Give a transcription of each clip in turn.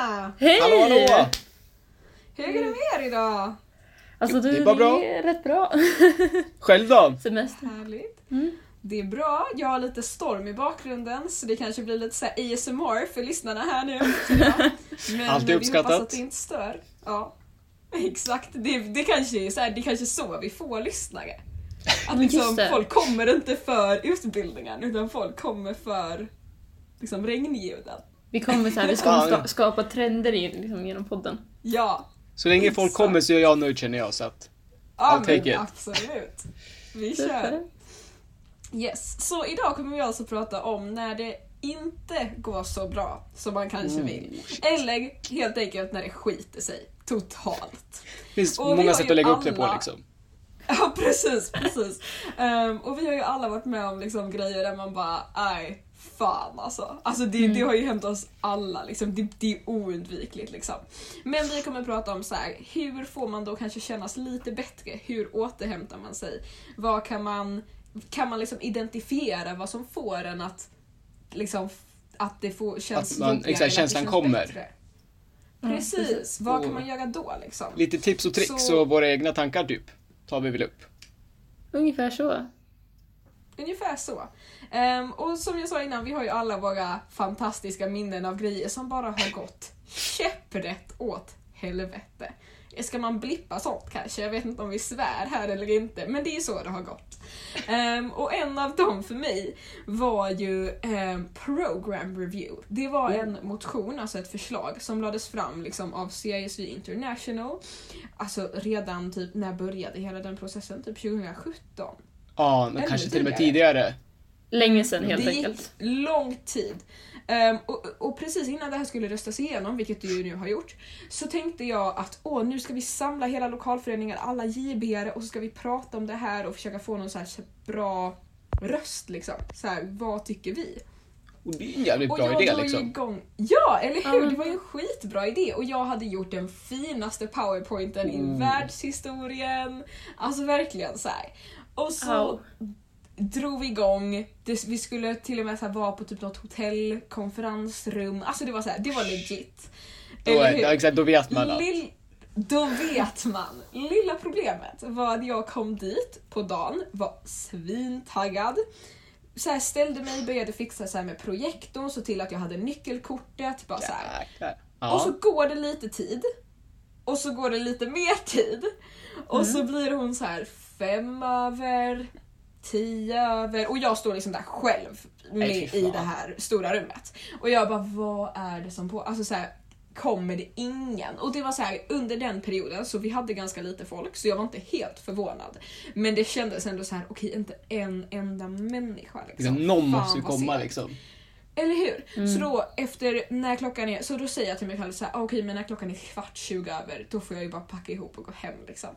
Tjena! Hej! Hallå hallå! Hur är det med er idag? Alltså Jo, du, det är bara bra. det är rätt bra. Själv då? Semester. Härligt. Mm. Det är bra. Jag har lite storm i bakgrunden så det kanske blir lite så här ASMR för lyssnarna här nu. Men Alltid vi hoppas uppskattat. att det inte stör. Ja, exakt. Det, det, kanske är så här, det kanske är så vi får lyssnare. Att Men liksom, folk kommer inte för utbildningen utan folk kommer för liksom, regnljuden. Vi kommer så här, vi ska Ja. skapa trender i, liksom, genom podden. Ja, Så länge folk Exakt. kommer så är jag nöjd känner jag så att... ja I'll take men it. absolut. Vi kör. Yes, så idag kommer vi alltså prata om när det inte går så bra som man kanske Oh, vill. shit. Eller helt enkelt när det skiter sig totalt. Det finns Och vi många har sätt att lägga upp det alla- på liksom. Ja precis, precis. Ehm, och vi har ju alla varit med om liksom grejer där man bara, aj, fan alltså. Alltså det, det har ju hänt oss alla, liksom. det, det är oundvikligt. Liksom. Men vi kommer prata om så här, hur får man då kanske kännas lite bättre? Hur återhämtar man sig? Vad kan man, kan man liksom identifiera vad som får en att, liksom, att det får, känns Att man- jobbigare exakt, att känslan känns kommer. bättre? Mm, Precis, precis. vad kan Och- man göra då liksom? Lite tips och tricks Så- och våra egna tankar typ. Tar vi väl upp. Ungefär så. Ungefär så. Ehm, och som jag sa innan, vi har ju alla våra fantastiska minnen av grejer som bara har gått käpprätt åt helvete. Ska man blippa sånt kanske? Jag vet inte om vi svär här eller inte, men det är så det har gått. Ehm, och en av dem för mig var ju ehm, Program Review. Det var en motion, alltså ett förslag, som lades fram liksom av CISV International. Alltså redan typ, när började hela den processen? Typ 2017? Ja, Ännu kanske till och med tidigare. Länge sedan helt det gick enkelt. lång tid. Ehm, och, och precis innan det här skulle röstas igenom, vilket det ju nu har gjort, så tänkte jag att åh, nu ska vi samla hela lokalföreningen, alla JB och så ska vi prata om det här och försöka få någon så här bra röst liksom. Så här, vad tycker vi? Och det är en jävligt Och bra jag idé liksom. igång... Ja, eller hur? men- Det var ju en skitbra idé och jag hade gjort den finaste powerpointen i Mm. världshistorien. Alltså verkligen så här. Och så Au. drog vi igång, det, vi skulle till och med så vara på typ något hotellkonferensrum, alltså det var så här, det var legit. Då, är, ja, exakt, då vet man. Lill, då vet man. Lilla problemet var att jag kom dit på dagen, var svintaggad. Så här ställde mig, började fixa så här med projektorn, så till att jag hade nyckelkortet. Bara så här. Jäklar. Och så Ja. går det lite tid. Och så går det lite mer tid. Och så blir hon så här fem över, tio över. Och jag står liksom där själv med, fy i det här stora rummet. Och jag bara, vad är det som på... Alltså så här, kommer det ingen? Och det var så här under den perioden så vi hade ganska lite folk så jag var inte helt förvånad. Men det kändes ändå så här, okej inte en enda människa. Liksom. Liksom, någon Fan, måste ju komma liksom. Eller hur? Mm. Så då efter när klockan är, så då säger jag till mig själv så här, "Ah, okej men när klockan är kvart 20 över, då får jag ju bara packa ihop och gå hem liksom.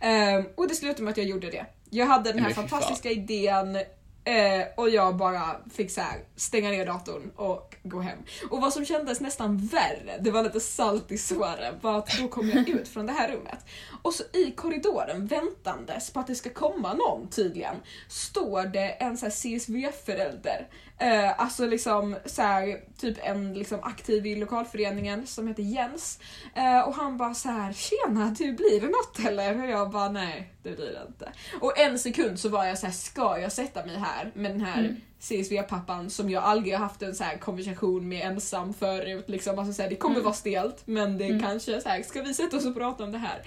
Ehm, och det slutade med att jag gjorde det. Jag hade den här fantastiska idén eh, och jag bara fick så här, stänga ner datorn och gå hem. Och vad som kändes nästan värre, det var lite salt i såren, var att då kom jag ut från det här rummet. Och så i korridoren, väntandes på att det ska komma någon tydligen, står det en så här CSV-förälder. Eh, alltså liksom så här, typ en liksom aktiv i lokalföreningen som heter Jens. Eh, och han bara så här: “Tjena, du blir det något eller?” Och jag bara “Nej, det blir det inte”. Och en sekund så var jag så här: “Ska jag sätta mig här med den här Mm. CSV-pappan som jag aldrig har haft en så här konversation med ensam förut. Liksom. Alltså så här, det kommer Mm. vara stelt men det Mm. kanske så här, ska vi sätta oss och prata om det här?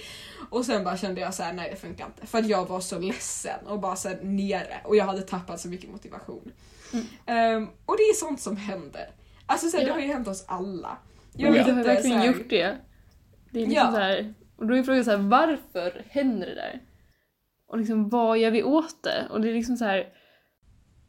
Och sen bara kände jag så här, nej det funkar inte. För att jag var så ledsen och bara så här nere och jag hade tappat så mycket motivation. Mm. Ehm, och det är sånt som händer. Alltså så här, det Ja. har ju hänt oss alla. Ja, men vet du har verkligen så här- gjort det. Det är liksom Ja. så här, och då är frågan så här, varför händer det där? Och liksom vad gör vi åt det? Och det är liksom så här,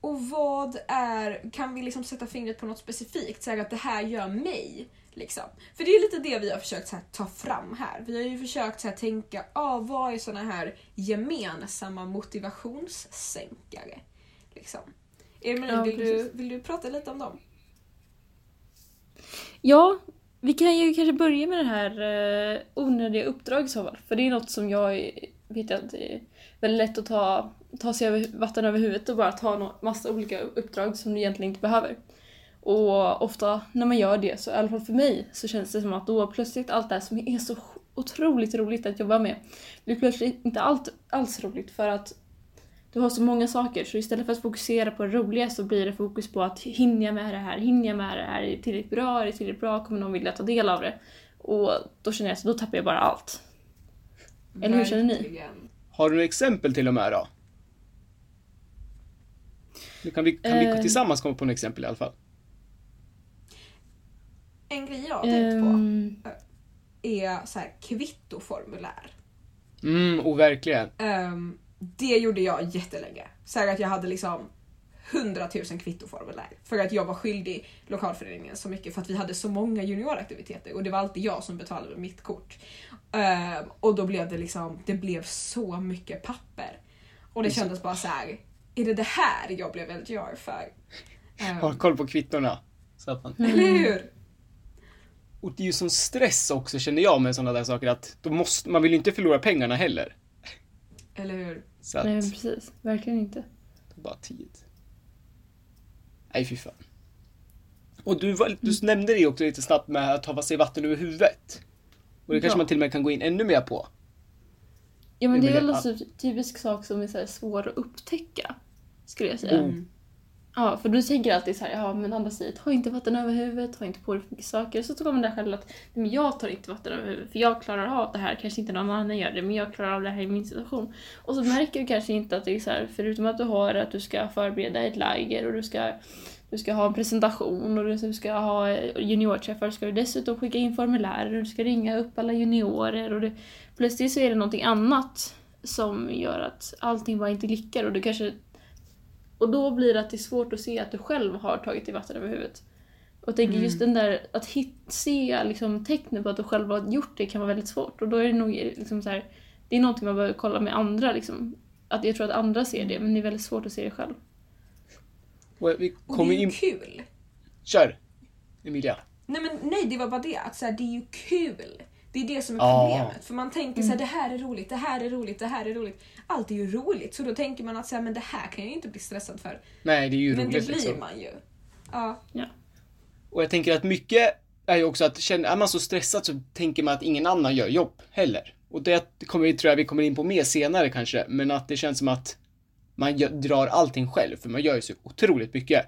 Och vad är, kan vi liksom sätta fingret på något specifikt? Säga att det här gör mig. Liksom. För det är lite det vi har försökt här, ta fram här. Vi har ju försökt här, tänka, ah, vad är såna här gemensamma motivationssänkare? Liksom. Emelie, Ja, vill, du, vill du prata lite om dem? Ja, vi kan ju kanske börja med det här eh, onödiga uppdraget i så fall. För det är något som jag vet att det är väldigt lätt att ta, ta sig över, vatten över huvudet och bara ta en massa olika uppdrag som du egentligen inte behöver. Och ofta när man gör det, så i alla fall för mig, så känns det som att då plötsligt allt det här som är så otroligt roligt att jobba med blir plötsligt inte allt, alls roligt för att du har så många saker så istället för att fokusera på det roliga så blir det fokus på att hinner jag med det här, hinner jag med det här, är det tillräckligt bra, är det tillräckligt bra, kommer någon vilja ta del av det? Och då känner jag att då tappar jag bara allt. Eller hur känner ni? Har du några exempel till och med då? Nu kan vi, kan vi Eh. tillsammans komma på några exempel i alla fall? En grej jag har tänkt på Ehm, är så här kvittoformulär. Mm, och verkligen. Ehm, det gjorde jag jättelänge. Så att jag hade liksom 100 000 kvittoformulär. För att jag var skyldig lokalföreningen så mycket för att vi hade så många junioraktiviteter och det var alltid jag som betalade med mitt kort. Ehm, och då blev det liksom, det blev så mycket papper. Och det kändes bara så här. är det det här jag blev LGR för? Ehm, Ha koll på kvittorna. Så att man... Eller hur? Och det är ju sån stress också känner jag med sådana där saker att då måste, man vill ju inte förlora pengarna heller. Eller hur? Så att, nej men precis, verkligen inte. det bara tid. Nej fy fan. Och du, var, du nämnde det också lite snabbt med att ha sig vatten över huvudet. Och det kanske Ja. man till och med kan gå in ännu mer på. Ja men Det är väl en typ- typisk sak som är så här svår att upptäcka. Skulle jag säga. Mm. Ja, för du tänker alltid så här, ja men andra säger ta inte vatten över huvudet, ta inte på dig för mycket saker. Så kommer det där själv att, men jag tar inte vatten över huvudet för jag klarar av det här. Kanske inte någon annan gör det, men jag klarar av det här i min situation. Och så märker du kanske inte att det är så här, förutom att du har att du ska förbereda ett läger och du ska du ska ha en presentation och du ska ha juniorträffar. Ska du dessutom skicka in formulär och du ska ringa upp alla juniorer. Och det, plötsligt så är det någonting annat som gör att allting bara inte klickar och du kanske och då blir det att det är svårt att se att du själv har tagit i vatten över huvudet. Och jag tänker just den där, att hit, se liksom, tecknen på att du själv har gjort det kan vara väldigt svårt. Och då är det nog liksom så här, det är någonting man behöver kolla med andra liksom. Att jag tror att andra ser det, men det är väldigt svårt att se det själv. Och vi Och det är ju in... kul. Kör! Emilia. Nej men nej, det var bara det. Att så här, det är ju kul. Det är det som är Ja. problemet. För man tänker så här, det här är roligt, det här är roligt, det här är roligt. Allt är ju roligt. Så då tänker man att så här, men det här kan jag ju inte bli stressad för. Nej, det är ju men roligt det blir liksom. man ju. Ja. Och jag tänker att mycket är ju också att känner, är man så stressad så tänker man att ingen annan gör jobb heller. Och det kommer vi, tror jag vi kommer in på mer senare kanske, men att det känns som att man gör, drar allting själv, för man gör ju så otroligt mycket.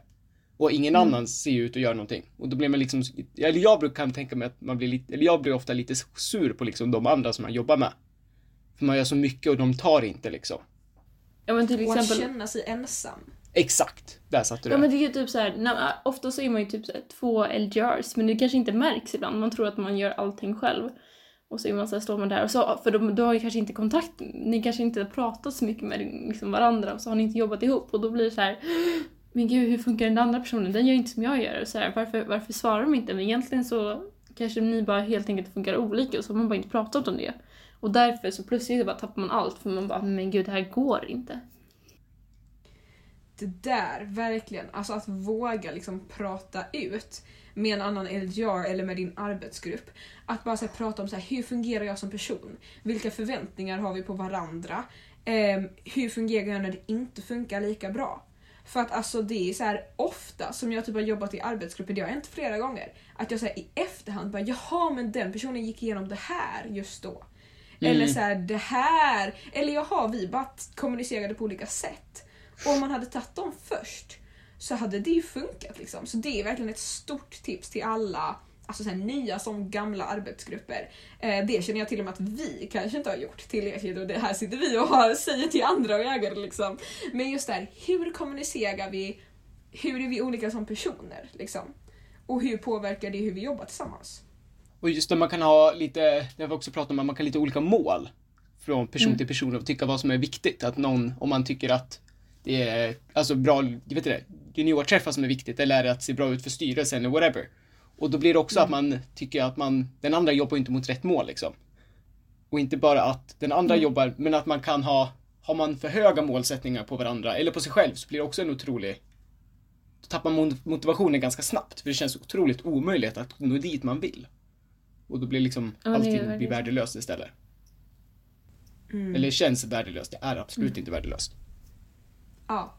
Och ingen annan ser ut att göra någonting. Och då blir man liksom, eller jag brukar tänka mig att man blir lite, eller jag blir ofta lite sur på liksom de andra som man jobbar med. För man gör så mycket och de tar inte liksom. Ja men till Och att exempel... känna sig ensam. Exakt! Där satte du Ja men det är ju typ så här, när, ofta så är man ju typ så här, två LGRs men det kanske inte märks ibland. Man tror att man gör allting själv. Och så, är man så här, står man där och så, för då, då har ju kanske inte kontakt, ni kanske inte har pratat så mycket med liksom, varandra och så har ni inte jobbat ihop och då blir det så här men gud hur funkar den andra personen? Den gör inte som jag gör. Så här, varför, varför svarar de inte? Men egentligen så kanske ni bara helt enkelt funkar olika och så har man bara inte pratat om det. Och därför så plötsligt bara tappar man allt för man bara men gud det här går inte. Det där, verkligen. Alltså att våga liksom prata ut med en annan LGR eller med din arbetsgrupp. Att bara så här, prata om så här, hur fungerar jag som person? Vilka förväntningar har vi på varandra? Eh, hur fungerar jag när det inte funkar lika bra? För att alltså det är så här ofta som jag typ har jobbat i arbetsgrupper, det har hänt flera gånger, att jag så här, i efterhand bara jaha men den personen gick igenom det här just då. Eller så här, det här, eller jaha vi bara kommunicerade på olika sätt. Och om man hade tagit dem först så hade det ju funkat liksom. Så det är verkligen ett stort tips till alla alltså så här, nya som gamla arbetsgrupper. Eh, det känner jag till och med att vi kanske inte har gjort tillräckligt och det här sitter vi och har, säger till andra och ägare liksom. Men just där, hur kommunicerar vi? Hur är vi olika som personer liksom? Och hur påverkar det hur vi jobbar tillsammans? Och just när man kan ha lite, det har vi också pratat om, att man kan ha lite olika mål. Från person Mm. till person och tycka vad som är viktigt. Att någon, om man tycker att det är, alltså bra, vet inte, juniorträffar som är viktigt, eller är det att se bra ut för styrelsen eller whatever. Och då blir det också att Mm. man tycker att man, den andra jobbar inte mot rätt mål liksom. Och inte bara att den andra Mm. jobbar, men att man kan ha, har man för höga målsättningar på varandra, eller på sig själv, så blir det också en otrolig då tappar man motivationen ganska snabbt, för det känns otroligt omöjligt att nå dit man vill. Och då blir liksom Ja, allting blir värdelöst istället. Mm. Eller känns värdelöst, det är absolut inte värdelöst. Ja.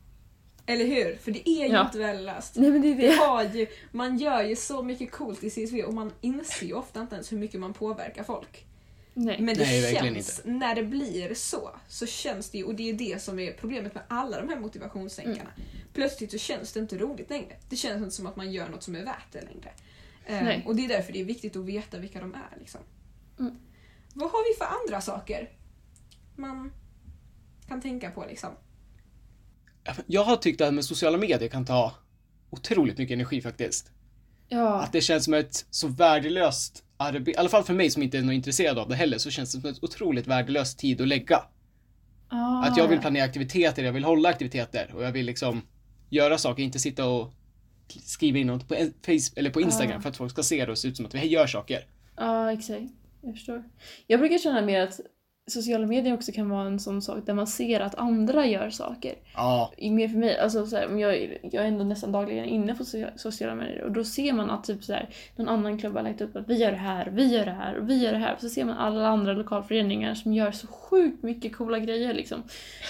Eller hur? För det är ju Ja. inte värdelöst. Nej men det är Vi det. har ju, man gör ju så mycket coolt i CSV och man inser ju ofta inte ens hur mycket man påverkar folk. Nej. Men det Nej, känns, när det blir så, så känns det ju, och det är det som är problemet med alla de här motivationssänkarna. Mm. Plötsligt så känns det inte roligt längre. Det känns inte som att man gör något som är värt det längre. Eh, Nej. och det är därför det är viktigt att veta vilka de är. Liksom. Mm. Vad har vi för andra saker man kan tänka på liksom? Jag har tyckt att med sociala medier kan ta otroligt mycket energi faktiskt. Ja. Att det känns som ett så värdelöst arbete, i alla fall för mig som inte är något intresserad av det heller, så känns det som ett otroligt värdelöst tid att lägga. Ah, Att jag vill planera aktiviteter, jag vill hålla aktiviteter och jag vill liksom göra saker, inte sitta och skriva in något på Facebook eller på Instagram Ah. för att folk ska se det och se ut som att vi gör saker. Ja, exakt. Jag förstår. Jag brukar känna mer att sociala medier också kan vara en sån sak där man ser att andra gör saker. Ja, Mer för mig, alltså så här, jag, jag är ändå nästan dagligen inne på socia- sociala medier och då ser man att typ så här, någon annan klubb har lagt upp att vi gör det här, vi gör det här vi gör det här. Och så ser man alla andra lokalföreningar som gör så sjukt mycket coola grejer liksom.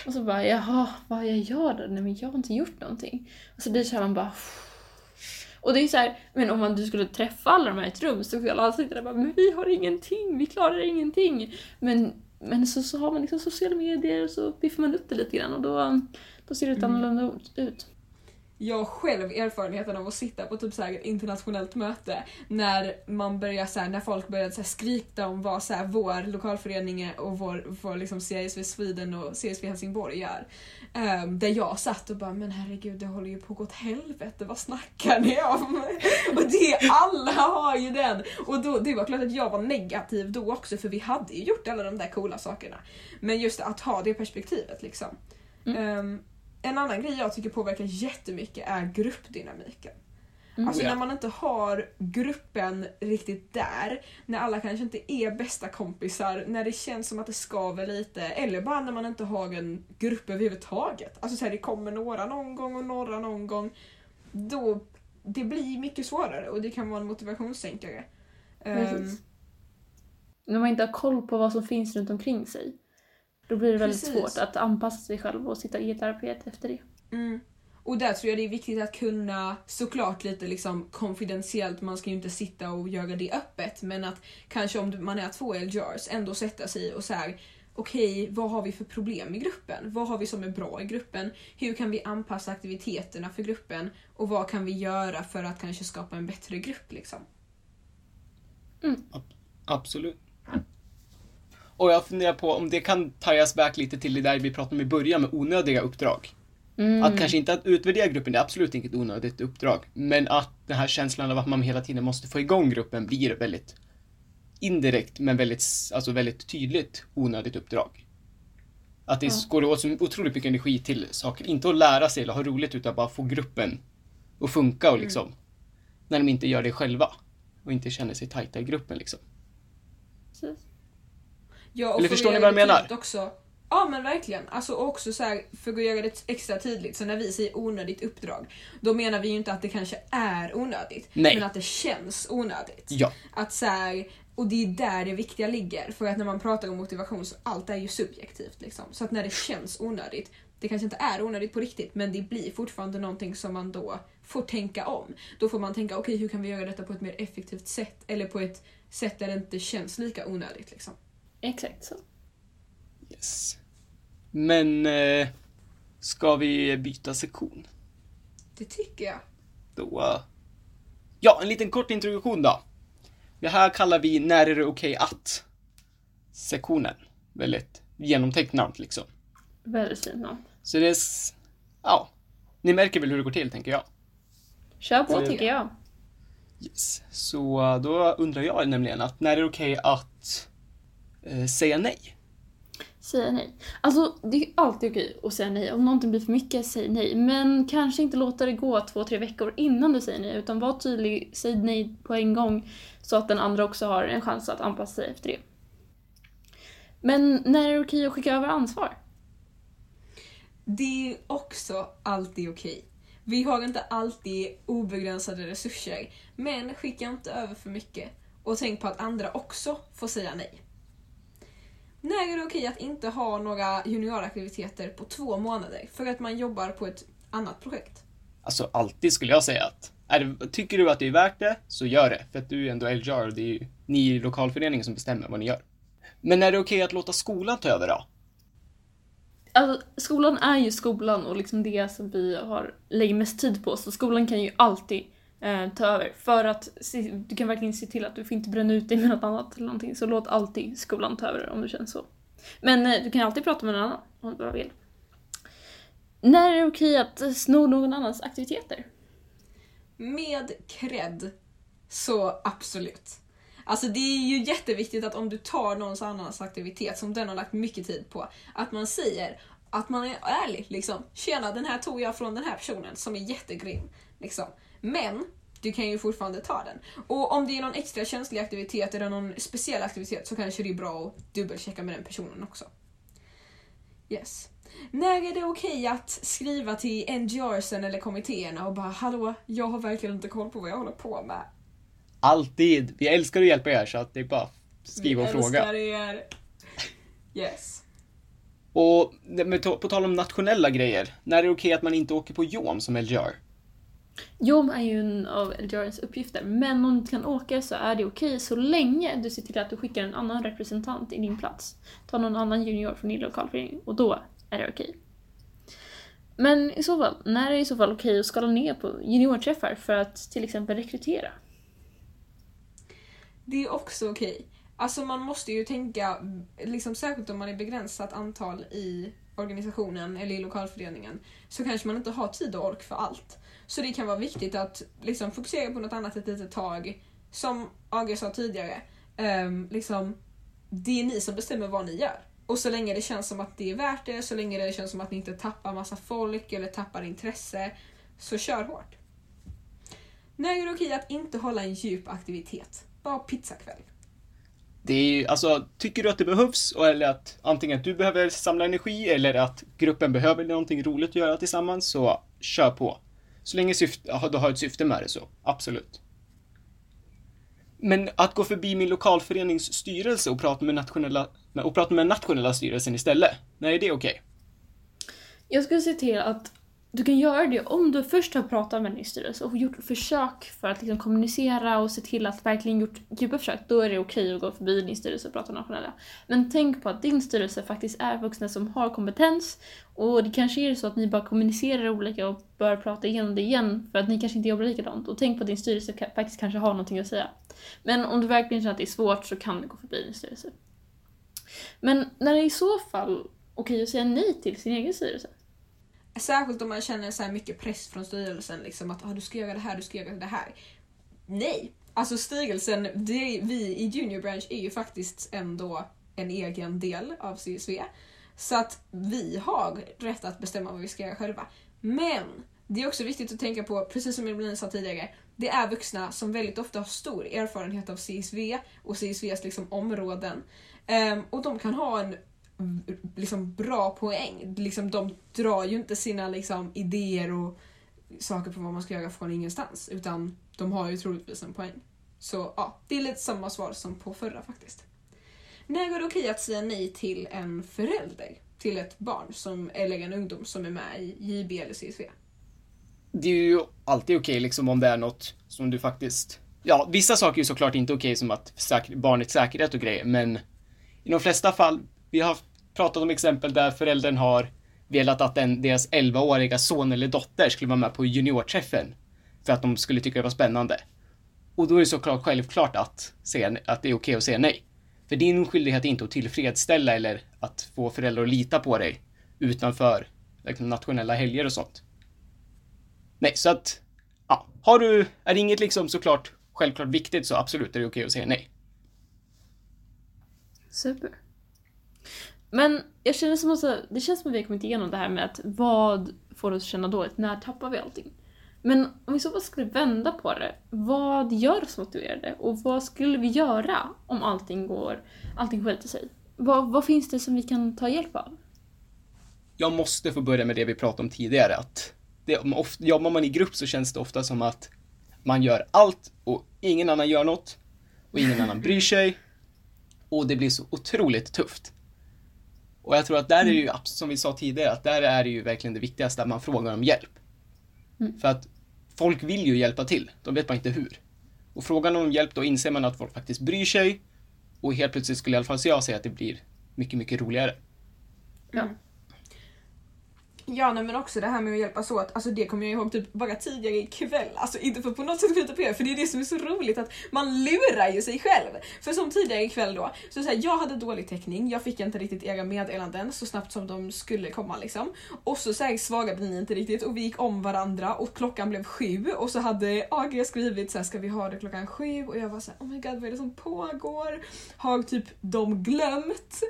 Och så bara jaha, vad jag gör då? Nej men jag har inte gjort någonting. Och så blir det så här man bara och det är så här, men om man, du skulle träffa alla de här i ett rum så skulle alla sitta där och bara men vi har ingenting, vi klarar ingenting. Men, men så, så har man liksom sociala medier och så biffar man upp det lite grann och då, då ser det lite annorlunda ut. Jag själv erfarenheten av att sitta på typ så ett internationellt möte när man börjar så här, när folk börjar så här skrika om vad så här, vår lokalförening och vår, vår liksom CSV Sweden och CSV Helsingborg gör. Ehm, där jag satt och bara, men herregud det håller ju på att gå åt helvete, vad snackar ni om? och det, alla har ju den! Och då, det var klart att jag var negativ då också för vi hade ju gjort alla de där coola sakerna. Men just att ha det perspektivet liksom. Ehm, en annan grej jag tycker påverkar jättemycket är gruppdynamiken. Mm. Alltså Ja. när man inte har gruppen riktigt där, när alla kanske inte är bästa kompisar, när det känns som att det skaver lite, eller bara när man inte har en grupp överhuvudtaget. Alltså så här, det kommer några någon gång och några någon gång. Då, det blir mycket svårare och det kan vara en motivationssänkare. Ehm, Precis. När man inte har koll på vad som finns runt omkring sig. Då blir det väldigt Precis. svårt att anpassa sig själv och sitta i ett arbete efter det. Mm. Och där tror jag det är viktigt att kunna, såklart lite liksom konfidentiellt, man ska ju inte sitta och göra det öppet, men att kanske om man är två LJRs ändå sätta sig och så här. okej, vad har vi för problem i gruppen? Vad har vi som är bra i gruppen? Hur kan vi anpassa aktiviteterna för gruppen? Och vad kan vi göra för att kanske skapa en bättre grupp liksom? absolut. Och jag funderar på om det kan tajas back lite till det där vi pratade om i början med onödiga uppdrag. Mm. Att kanske inte att utvärdera gruppen, det är absolut inget onödigt uppdrag. Men att den här känslan av att man hela tiden måste få igång gruppen blir väldigt indirekt men väldigt, alltså väldigt tydligt onödigt uppdrag. Att det Ja. går åt så otroligt mycket energi till saker, inte att lära sig eller ha roligt utan bara få gruppen att funka och liksom. När de inte gör det själva. Och inte känner sig tajta i gruppen liksom. Ja, och Eller förstår ni vad jag menar? Också, ja men verkligen. Alltså också så här, för att göra det extra tydligt, så när vi säger onödigt uppdrag, då menar vi ju inte att det kanske är onödigt, Nej. men att det känns onödigt. Ja, Att så här, och det är där det viktiga ligger, för att när man pratar om motivation så allt är ju subjektivt. Liksom. Så att när det känns onödigt, det kanske inte är onödigt på riktigt, men det blir fortfarande någonting som man då får tänka om. Då får man tänka, okej hur kan vi göra detta på ett mer effektivt sätt? Eller på ett sätt där det inte känns lika onödigt. Liksom. Exakt så. yes. Men eh, ska vi byta sektion? Det tycker jag. Då... eh, Ja, en liten kort introduktion då. Det här kallar vi När är det okej att? Sektionen. Väldigt genomtänkt namn liksom. Väldigt fint namn. Så det är... Ja. Ni märker väl hur det går till, tänker jag. Kör på tycker jag. Yes. Så eh, då undrar jag nämligen att när är det okej att eh, säga nej? Säga nej. Alltså det är alltid okej att säga nej. Om någonting blir för mycket, säg nej. Men kanske inte låta det gå två, tre veckor innan du säger nej. Utan var tydlig, säg nej på en gång. Så att den andra också har en chans att anpassa sig efter det. Men när är det okej att skicka över ansvar? Det är också alltid okej. Vi har inte alltid obegränsade resurser, men skicka inte över för mycket. Och tänk på att andra också får säga nej. När är det okej att inte ha några junioraktiviteter på två månader för att man jobbar på ett annat projekt? Alltså alltid skulle jag säga att är det, tycker du att det är värt det, så gör det. För att du är ändå LJR och det är ju ni i lokalföreningen som bestämmer vad ni gör. Men är det okej att låta skolan ta över då? Alltså, skolan är ju skolan och liksom det som vi har, lägger mest tid på. Så skolan kan ju alltid eh, ta över. För att se, du kan verkligen se till att du får inte bränna ut dig med något annat eller någonting. Så låt alltid skolan ta över om du känner så. Men eh, du kan alltid prata med någon annan om du bara vill. När är det okej att eh, sno någon annans aktiviteter? Med cred, så absolut. Alltså det är ju jätteviktigt att om du tar någons annans aktivitet som den har lagt mycket tid på, att man säger att man är ärlig liksom. Tjena, den här tog jag från den här personen som är jättegrym. Liksom. Men du kan ju fortfarande ta den. Och om det är någon extra känslig aktivitet eller någon speciell aktivitet så kanske det är bra att dubbelchecka med den personen också. Yes. När är det okej att skriva till NGRsen eller kommittéerna och bara hallå, jag har verkligen inte koll på vad jag håller på med. Alltid! Vi älskar att hjälpa er så att det är bara skriva och Vi fråga. älskar er. Yes. Och med på tal om nationella grejer, när är det okej att man inte åker på JOM som LGR? Jobb är ju en av LGRs uppgifter, men om du inte kan åka så är det okej så länge du ser till att du skickar en annan representant i din plats. Ta någon annan junior från din lokalförening och då är det okej. Men i så fall, när är det i så fall okej att skala ner på juniorträffar för att till exempel rekrytera? Det är också okej. Alltså man måste ju tänka, liksom särskilt om man är begränsat antal i organisationen eller i lokalföreningen, så kanske man inte har tid och ork för allt. Så det kan vara viktigt att liksom fokusera på något annat ett litet tag. Som AG sa tidigare, um, liksom, det är ni som bestämmer vad ni gör. Och så länge det känns som att det är värt det, så länge det känns som att ni inte tappar massa folk eller tappar intresse, så kör hårt. När är det okej att inte hålla en djup aktivitet? Bara pizzakväll. Det är ju, alltså, tycker du att det behövs, eller att antingen att du behöver samla energi eller att gruppen behöver någonting roligt att göra tillsammans, så kör på. Så länge syfte, du har ett syfte med det så, absolut. Men att gå förbi min lokalförenings styrelse och prata med nationella, och prata med nationella styrelsen istället, när är det okej? Jag skulle se till att du kan göra det om du först har pratat med din styrelse och gjort försök för att liksom kommunicera och se till att verkligen gjort djupa försök. Då är det okej att gå förbi din styrelse och prata med nationella. Men tänk på att din styrelse faktiskt är vuxna som har kompetens och det kanske är så att ni bara kommunicerar olika och bör prata igenom det igen för att ni kanske inte jobbar likadant. Och tänk på att din styrelse faktiskt kanske har någonting att säga. Men om du verkligen känner att det är svårt så kan du gå förbi din styrelse. Men när det är i så fall okej att säga nej till sin egen styrelse? Särskilt om man känner så här mycket press från styrelsen, liksom att ah, du ska göra det här, du ska göra det här. Nej! Alltså styrelsen, det, vi i Junior Branch är ju faktiskt ändå en egen del av CSV. Så att vi har rätt att bestämma vad vi ska göra själva. Men det är också viktigt att tänka på, precis som Evelina sa tidigare, det är vuxna som väldigt ofta har stor erfarenhet av CSV och CSVs liksom områden. Um, och de kan ha en liksom bra poäng. Liksom, de drar ju inte sina liksom, idéer och saker på vad man ska göra från ingenstans. Utan de har ju troligtvis en poäng. Så ja, det är lite samma svar som på förra faktiskt. När går det okej att säga nej till en förälder till ett barn som, eller en ungdom som är med i JB eller CSV? det är ju alltid okej liksom om det är något som du faktiskt... Ja, vissa saker är ju såklart inte okej som att säk- barnets säkerhet och grejer, men i de flesta fall, vi har pratat om exempel där föräldern har velat att den, deras 11-åriga son eller dotter skulle vara med på juniorträffen för att de skulle tycka det var spännande. Och då är det såklart självklart att, säga, att det är okej att säga nej. För din skyldighet är inte att tillfredsställa eller att få föräldrar att lita på dig utanför liksom, nationella helger och sånt. Nej, så att, ja, har du, är det inget liksom såklart självklart viktigt så absolut är det okej att säga nej. Super. Men jag känner som att det känns som att vi har kommit igenom det här med att vad får oss att känna dåligt, när tappar vi allting? Men om vi så fall skulle vända på det, vad gör oss motiverade? Och vad skulle vi göra om allting går, allting skiter sig? Vad, vad finns det som vi kan ta hjälp av? Jag måste få börja med det vi pratade om tidigare, att det, om ofta, jobbar man i grupp så känns det ofta som att man gör allt och ingen annan gör något och ingen annan bryr sig och det blir så otroligt tufft. Och jag tror att där är ju, som vi sa tidigare, att där är det ju verkligen det viktigaste, att man frågar om hjälp. Mm. För att folk vill ju hjälpa till, de vet bara inte hur. Och frågar man om hjälp, då inser man att folk faktiskt bryr sig. Och helt plötsligt skulle i alla fall jag säga att det blir mycket, mycket roligare. Ja. Ja nej, men också det här med att hjälpas åt, alltså det kommer jag ihåg typ bara tidigare ikväll. Alltså inte för att på något sätt skjuta på er, för det är det som är så roligt att man lurar ju sig själv. För som tidigare ikväll då, så, så här, jag hade dålig täckning, jag fick inte riktigt era meddelanden så snabbt som de skulle komma liksom. Och så, så här, svarade ni inte riktigt och vi gick om varandra och klockan blev sju och så hade AG skrivit så här, ska vi ha det klockan sju? Och jag var så här, oh my god vad är det som pågår? Har typ de glömt?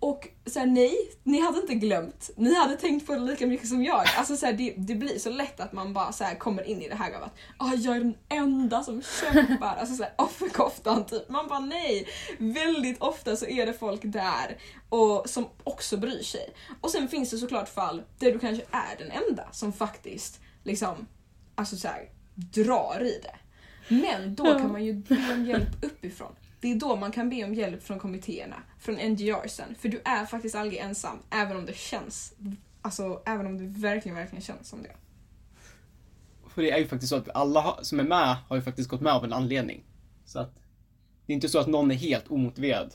Och så här, nej, ni hade inte glömt. Ni hade tänkt på det lika mycket som jag. Alltså så här, det, det blir så lätt att man bara så här, kommer in i det här av att ah, jag är den enda som kämpar. Alltså så här, offerkoftan typ. Man bara nej. Väldigt ofta så är det folk där och som också bryr sig. Och sen finns det såklart fall där du kanske är den enda som faktiskt liksom, alltså så drar i det. Men då kan man ju be om hjälp uppifrån. Det är då man kan be om hjälp från kommittéerna, från NGRsen. För du är faktiskt aldrig ensam, även om det känns, alltså även om det verkligen, verkligen känns som det. För det är ju faktiskt så att alla som är med har ju faktiskt gått med av en anledning. Så att det är inte så att någon är helt omotiverad.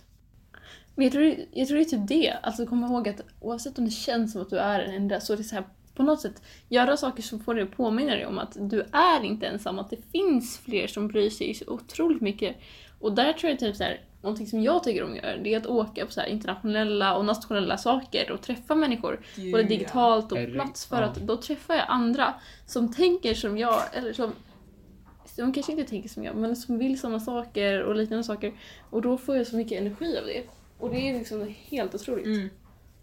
Men jag tror, jag tror det är typ det. Alltså kom ihåg att oavsett om det känns som att du är den enda så är det så här på något sätt göra saker som får dig att påminna dig om att du är inte ensam, att det finns fler som bryr sig så otroligt mycket. Och där tror jag typ så här, någonting som jag tycker om att göra, det är att åka på så här internationella och nationella saker och träffa människor. Både Gud, digitalt och på plats för att då träffar jag andra som tänker som jag, eller som de kanske inte tänker som jag, men som vill samma saker och liknande saker. Och då får jag så mycket energi av det. Och det är liksom helt otroligt. Mm.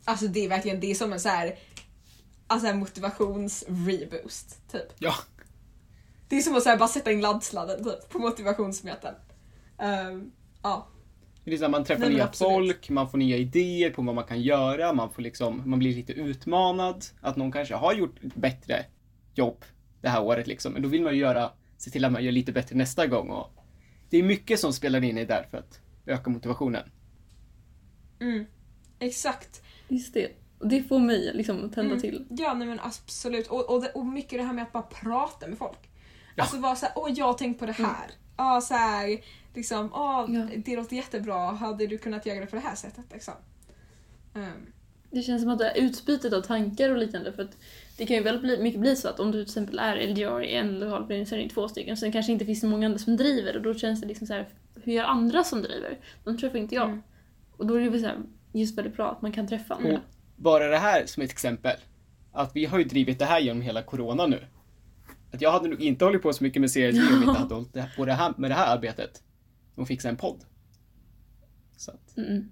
Alltså det är verkligen, det är som en så här, alltså en motivations-reboost, typ. Ja. Det är som att så här, bara sätta in laddsladden typ, på motivationsmeten. Ehm, ja. Det är så här, man träffar Nej, nya absolut. folk, man får nya idéer på vad man kan göra, man får liksom, man blir lite utmanad. Att någon kanske har gjort ett bättre jobb det här året liksom. Men då vill man ju göra, se till att man gör lite bättre nästa gång och det är mycket som spelar in i där för att öka motivationen. Mm. Exakt. Just det. Och det får mig liksom att tända Mm. till. Ja nej men absolut. Och, och, och mycket det här med att bara prata med folk. Ja. Alltså vara såhär, åh jag har tänkt på det här. Ja så här, liksom, åh Ja. det låter jättebra, hade du kunnat göra det på det här sättet liksom. Ehm, Det känns som att det är utbytet av tankar och liknande. För att det kan ju väldigt bli, mycket bli så att om du till exempel är LGR i en lokal förening så är det två stycken. Sen kanske inte finns så många andra som driver och då känns det liksom så här, hur gör andra som driver? De träffar inte jag. Mm. Och då är det väl så här, just väldigt bra att man kan träffa andra. Och bara det här som ett exempel. Att vi har ju drivit det här genom hela corona nu. Att jag hade nog inte hållit på så mycket med CRT om vi inte hade hållit på det här, med det här arbetet. Och fixa en podd. Så att, Mm.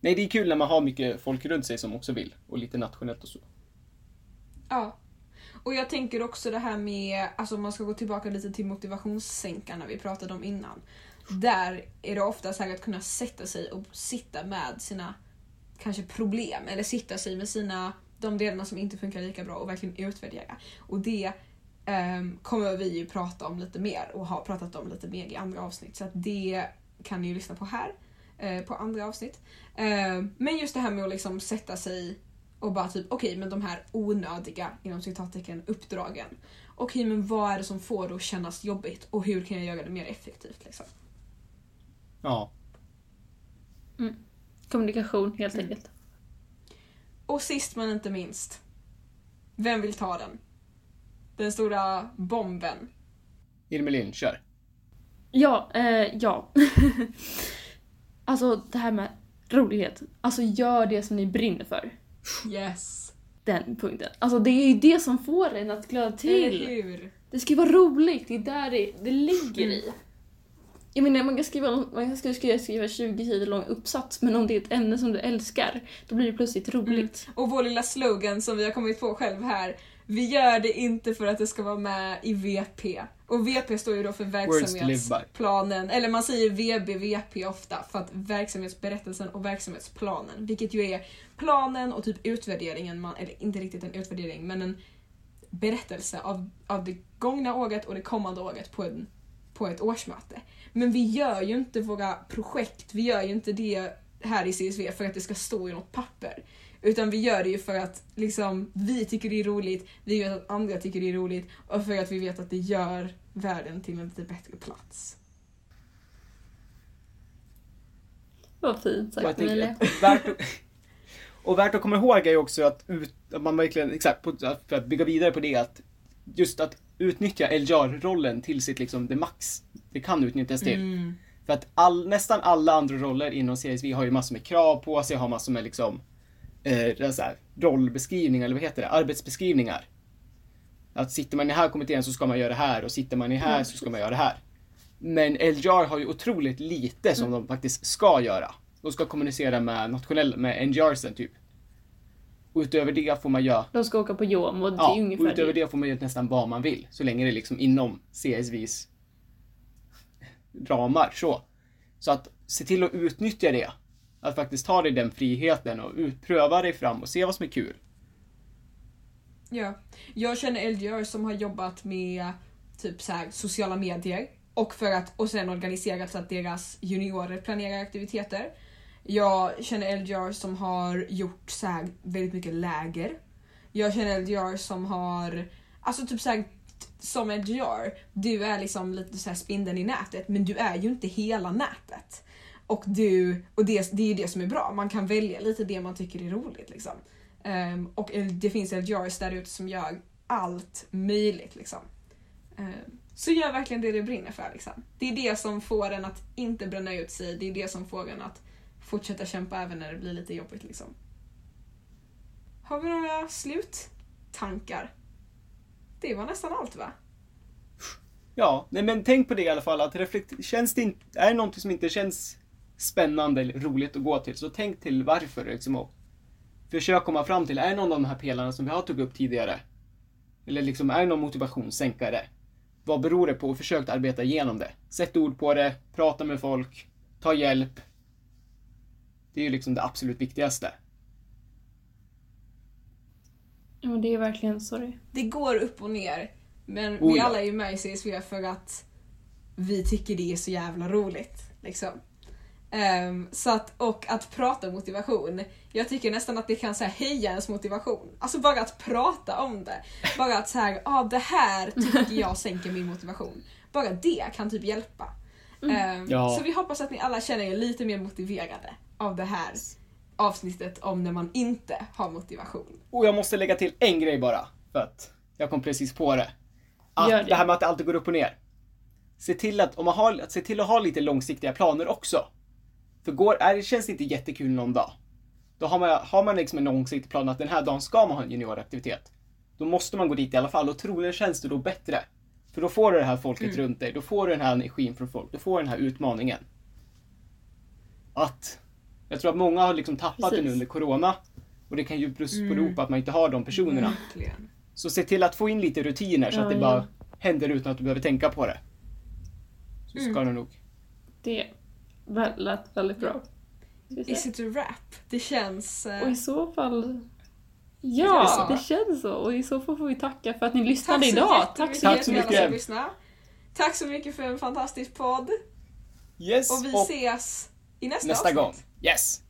nej, det är kul när man har mycket folk runt sig som också vill. Och lite nationellt och så. Ja. Och jag tänker också det här med, alltså om man ska gå tillbaka lite till motivationssänkarna vi pratade om innan. Där är det ofta så här att kunna sätta sig och sitta med sina kanske problem eller sitta sig med sina, de delarna som inte funkar lika bra och verkligen utvärdera. Och det ehm, kommer vi ju prata om lite mer och har pratat om lite mer i andra avsnitt. Så att det kan ni ju lyssna på här, eh, på andra avsnitt. Ehm, men just det här med att liksom sätta sig och bara typ, okej men de här onödiga, inom citattecken, uppdragen. Okej men vad är det som får det att kännas jobbigt och hur kan jag göra det mer effektivt liksom? Ja. Kommunikation helt Mm. enkelt. Och sist men inte minst. Vem vill ta den? Den stora bomben. Irmelin, kör. Ja, eh, ja. alltså det här med rolighet. Alltså gör det som ni brinner för. Yes. Den punkten. Alltså det är ju det som får en att glöda Eller till. hur? Det ska ju vara roligt, det är där det, det ligger i. Mm. Jag menar man kan skriva, man kan skriva, skriva 20 sidor lång uppsats men om det är ett ämne som du älskar då blir det plötsligt roligt. Och vår lilla slogan som vi har kommit på själv här. Vi gör det inte för att det ska vara med i VP. Och VP står ju då för verksamhetsplanen, eller man säger VB, VP ofta för att verksamhetsberättelsen och verksamhetsplanen, vilket ju är planen och typ utvärderingen, man, eller inte riktigt en utvärdering men en berättelse av, av det gångna året och det kommande året på, en, på ett årsmöte. Men vi gör ju inte våra projekt, vi gör ju inte det här i CSV för att det ska stå i något papper. Utan vi gör det ju för att liksom, vi tycker det är roligt, vi vet att andra tycker det är roligt och för att vi vet att det gör världen till en lite bättre plats. Vad fint sagt Emilia. att värt att, och värt att komma ihåg är ju också att, ut, att man verkligen, exakt, för att bygga vidare på det, att just att utnyttja Eljar-rollen till sitt liksom, det max det kan utnyttjas till. Mm. För att all, nästan alla andra roller inom CSV har ju massor med krav på sig, har massor med liksom eh, så här, rollbeskrivningar, eller vad heter det, arbetsbeskrivningar. Att sitter man i den här kommittén så ska man göra det här och sitter man i här så ska man göra det här. Men Eljar har ju otroligt lite som de faktiskt ska göra. De ska kommunicera med nationella, med NGRsen typ. Och utöver det får man göra De ska åka på Jom och det Ja, är och ungefär utöver det. det får man göra nästan vad man vill. Så länge det är liksom inom CSVs ramar. Så. så att se till att utnyttja det. Att faktiskt ta dig den friheten och pröva dig fram och se vad som är kul. Ja. Jag känner LGR som har jobbat med typ så här, sociala medier och, för att, och sen organiserat så att deras juniorer planerar aktiviteter. Jag känner LGR som har gjort så här, väldigt mycket läger. Jag känner LGR som har, alltså typ så här, som LGR, du är liksom lite så här spindeln i nätet men du är ju inte hela nätet. Och, du, och det, det är ju det som är bra, man kan välja lite det man tycker är roligt. Liksom. Um, och det finns LGRs där ute som gör allt möjligt. Liksom. Um, så gör verkligen det du brinner för. Liksom. Det är det som får en att inte bränna ut sig, det är det som får en att fortsätta kämpa även när det blir lite jobbigt. Liksom. Har vi några sluttankar? Det var nästan allt va? Ja, nej men tänk på det i alla fall. Att reflekt, känns det inte, är det någonting som inte känns spännande eller roligt att gå till, så tänk till varför. Liksom, och försök komma fram till, är det någon av de här pelarna som vi har tagit upp tidigare? Eller liksom, är det någon motivationssänkare? Vad beror det på? Och försök arbeta igenom det. Sätt ord på det, prata med folk, ta hjälp. Det är ju liksom det absolut viktigaste. Ja, men det är verkligen så det Det går upp och ner. Men Oh vi ja. alla är ju med i CSV för att vi tycker det är så jävla roligt. Liksom. Ehm, så att, och att prata motivation. Jag tycker nästan att det kan så här, höja ens motivation. Alltså bara att prata om det. Bara att så här, ah, det här tycker jag sänker min motivation. Bara det kan typ hjälpa. Ehm, Ja. Så vi hoppas att ni alla känner er lite mer motiverade av det här avsnittet om när man inte har motivation. Och jag måste lägga till en grej bara, för att jag kom precis på det. Att det. det. här med att det alltid går upp och ner. Se till att, om man har, att se till att ha lite långsiktiga planer också. För går, är, det känns inte jättekul någon dag. Då har man, har man liksom en långsiktig plan att den här dagen ska man ha en junioraktivitet. Då måste man gå dit i alla fall och troligen känns det då bättre. För då får du det här folket runt dig, då får du den här energin från folk, då får du den här utmaningen. Att, jag tror att många har liksom tappat Precis. under Corona. Och det kan ju bero bero på att man inte har de personerna. Verkligen. Så se till att få in lite rutiner så Ja, att det ja. bara händer utan att du behöver tänka på det. Så ska det nog. Det lät väldigt bra. Is it a rap? Det känns... eh, Och i så fall... Är det Ja, det känns så. Och i så fall får vi tacka för att ni lyssnade Tack idag. Tack så Tack så mycket. Tack så mycket för en fantastisk podd. Yes! Och vi ses i nästa, nästa avsnitt. gång. Yes!